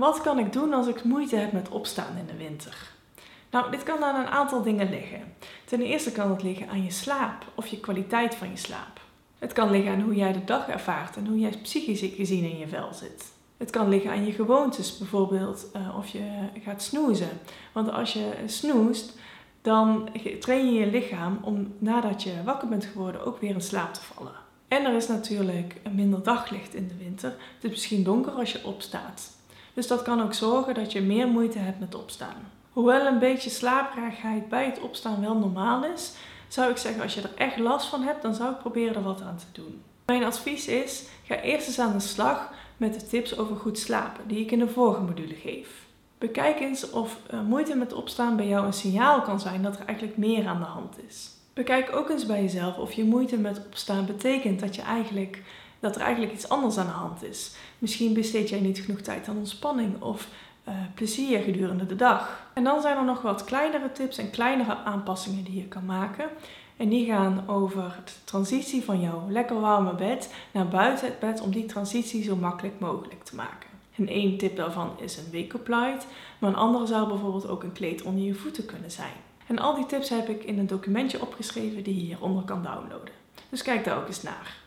Wat kan ik doen als ik moeite heb met opstaan in de winter? Nou, dit kan aan een aantal dingen liggen. Ten eerste kan het liggen aan je slaap of je kwaliteit van je slaap. Het kan liggen aan hoe jij de dag ervaart en hoe jij psychisch gezien in je vel zit. Het kan liggen aan je gewoontes, bijvoorbeeld uh, of je gaat snoezen. Want als je snoest, dan train je je lichaam om nadat je wakker bent geworden ook weer in slaap te vallen. En er is natuurlijk minder daglicht in de winter. Het is misschien donker als je opstaat. Dus dat kan ook zorgen dat je meer moeite hebt met opstaan. Hoewel een beetje slaperigheid bij het opstaan wel normaal is, zou ik zeggen als je er echt last van hebt, dan zou ik proberen er wat aan te doen. Mijn advies is: ga eerst eens aan de slag met de tips over goed slapen die ik in de vorige module geef. Bekijk eens of eh, moeite met opstaan bij jou een signaal kan zijn dat er eigenlijk meer aan de hand is. Bekijk ook eens bij jezelf of je moeite met opstaan betekent dat je eigenlijk dat er eigenlijk iets anders aan de hand is. Misschien besteed jij niet genoeg tijd aan ontspanning of uh, plezier gedurende de dag. En dan zijn er nog wat kleinere tips en kleinere aanpassingen die je kan maken. En die gaan over de transitie van jouw lekker warme bed naar buiten het bed om die transitie zo makkelijk mogelijk te maken. En één tip daarvan is een wake-up light, maar een andere zou bijvoorbeeld ook een kleed onder je voeten kunnen zijn. En al die tips heb ik in een documentje opgeschreven die je hieronder kan downloaden. Dus kijk daar ook eens naar.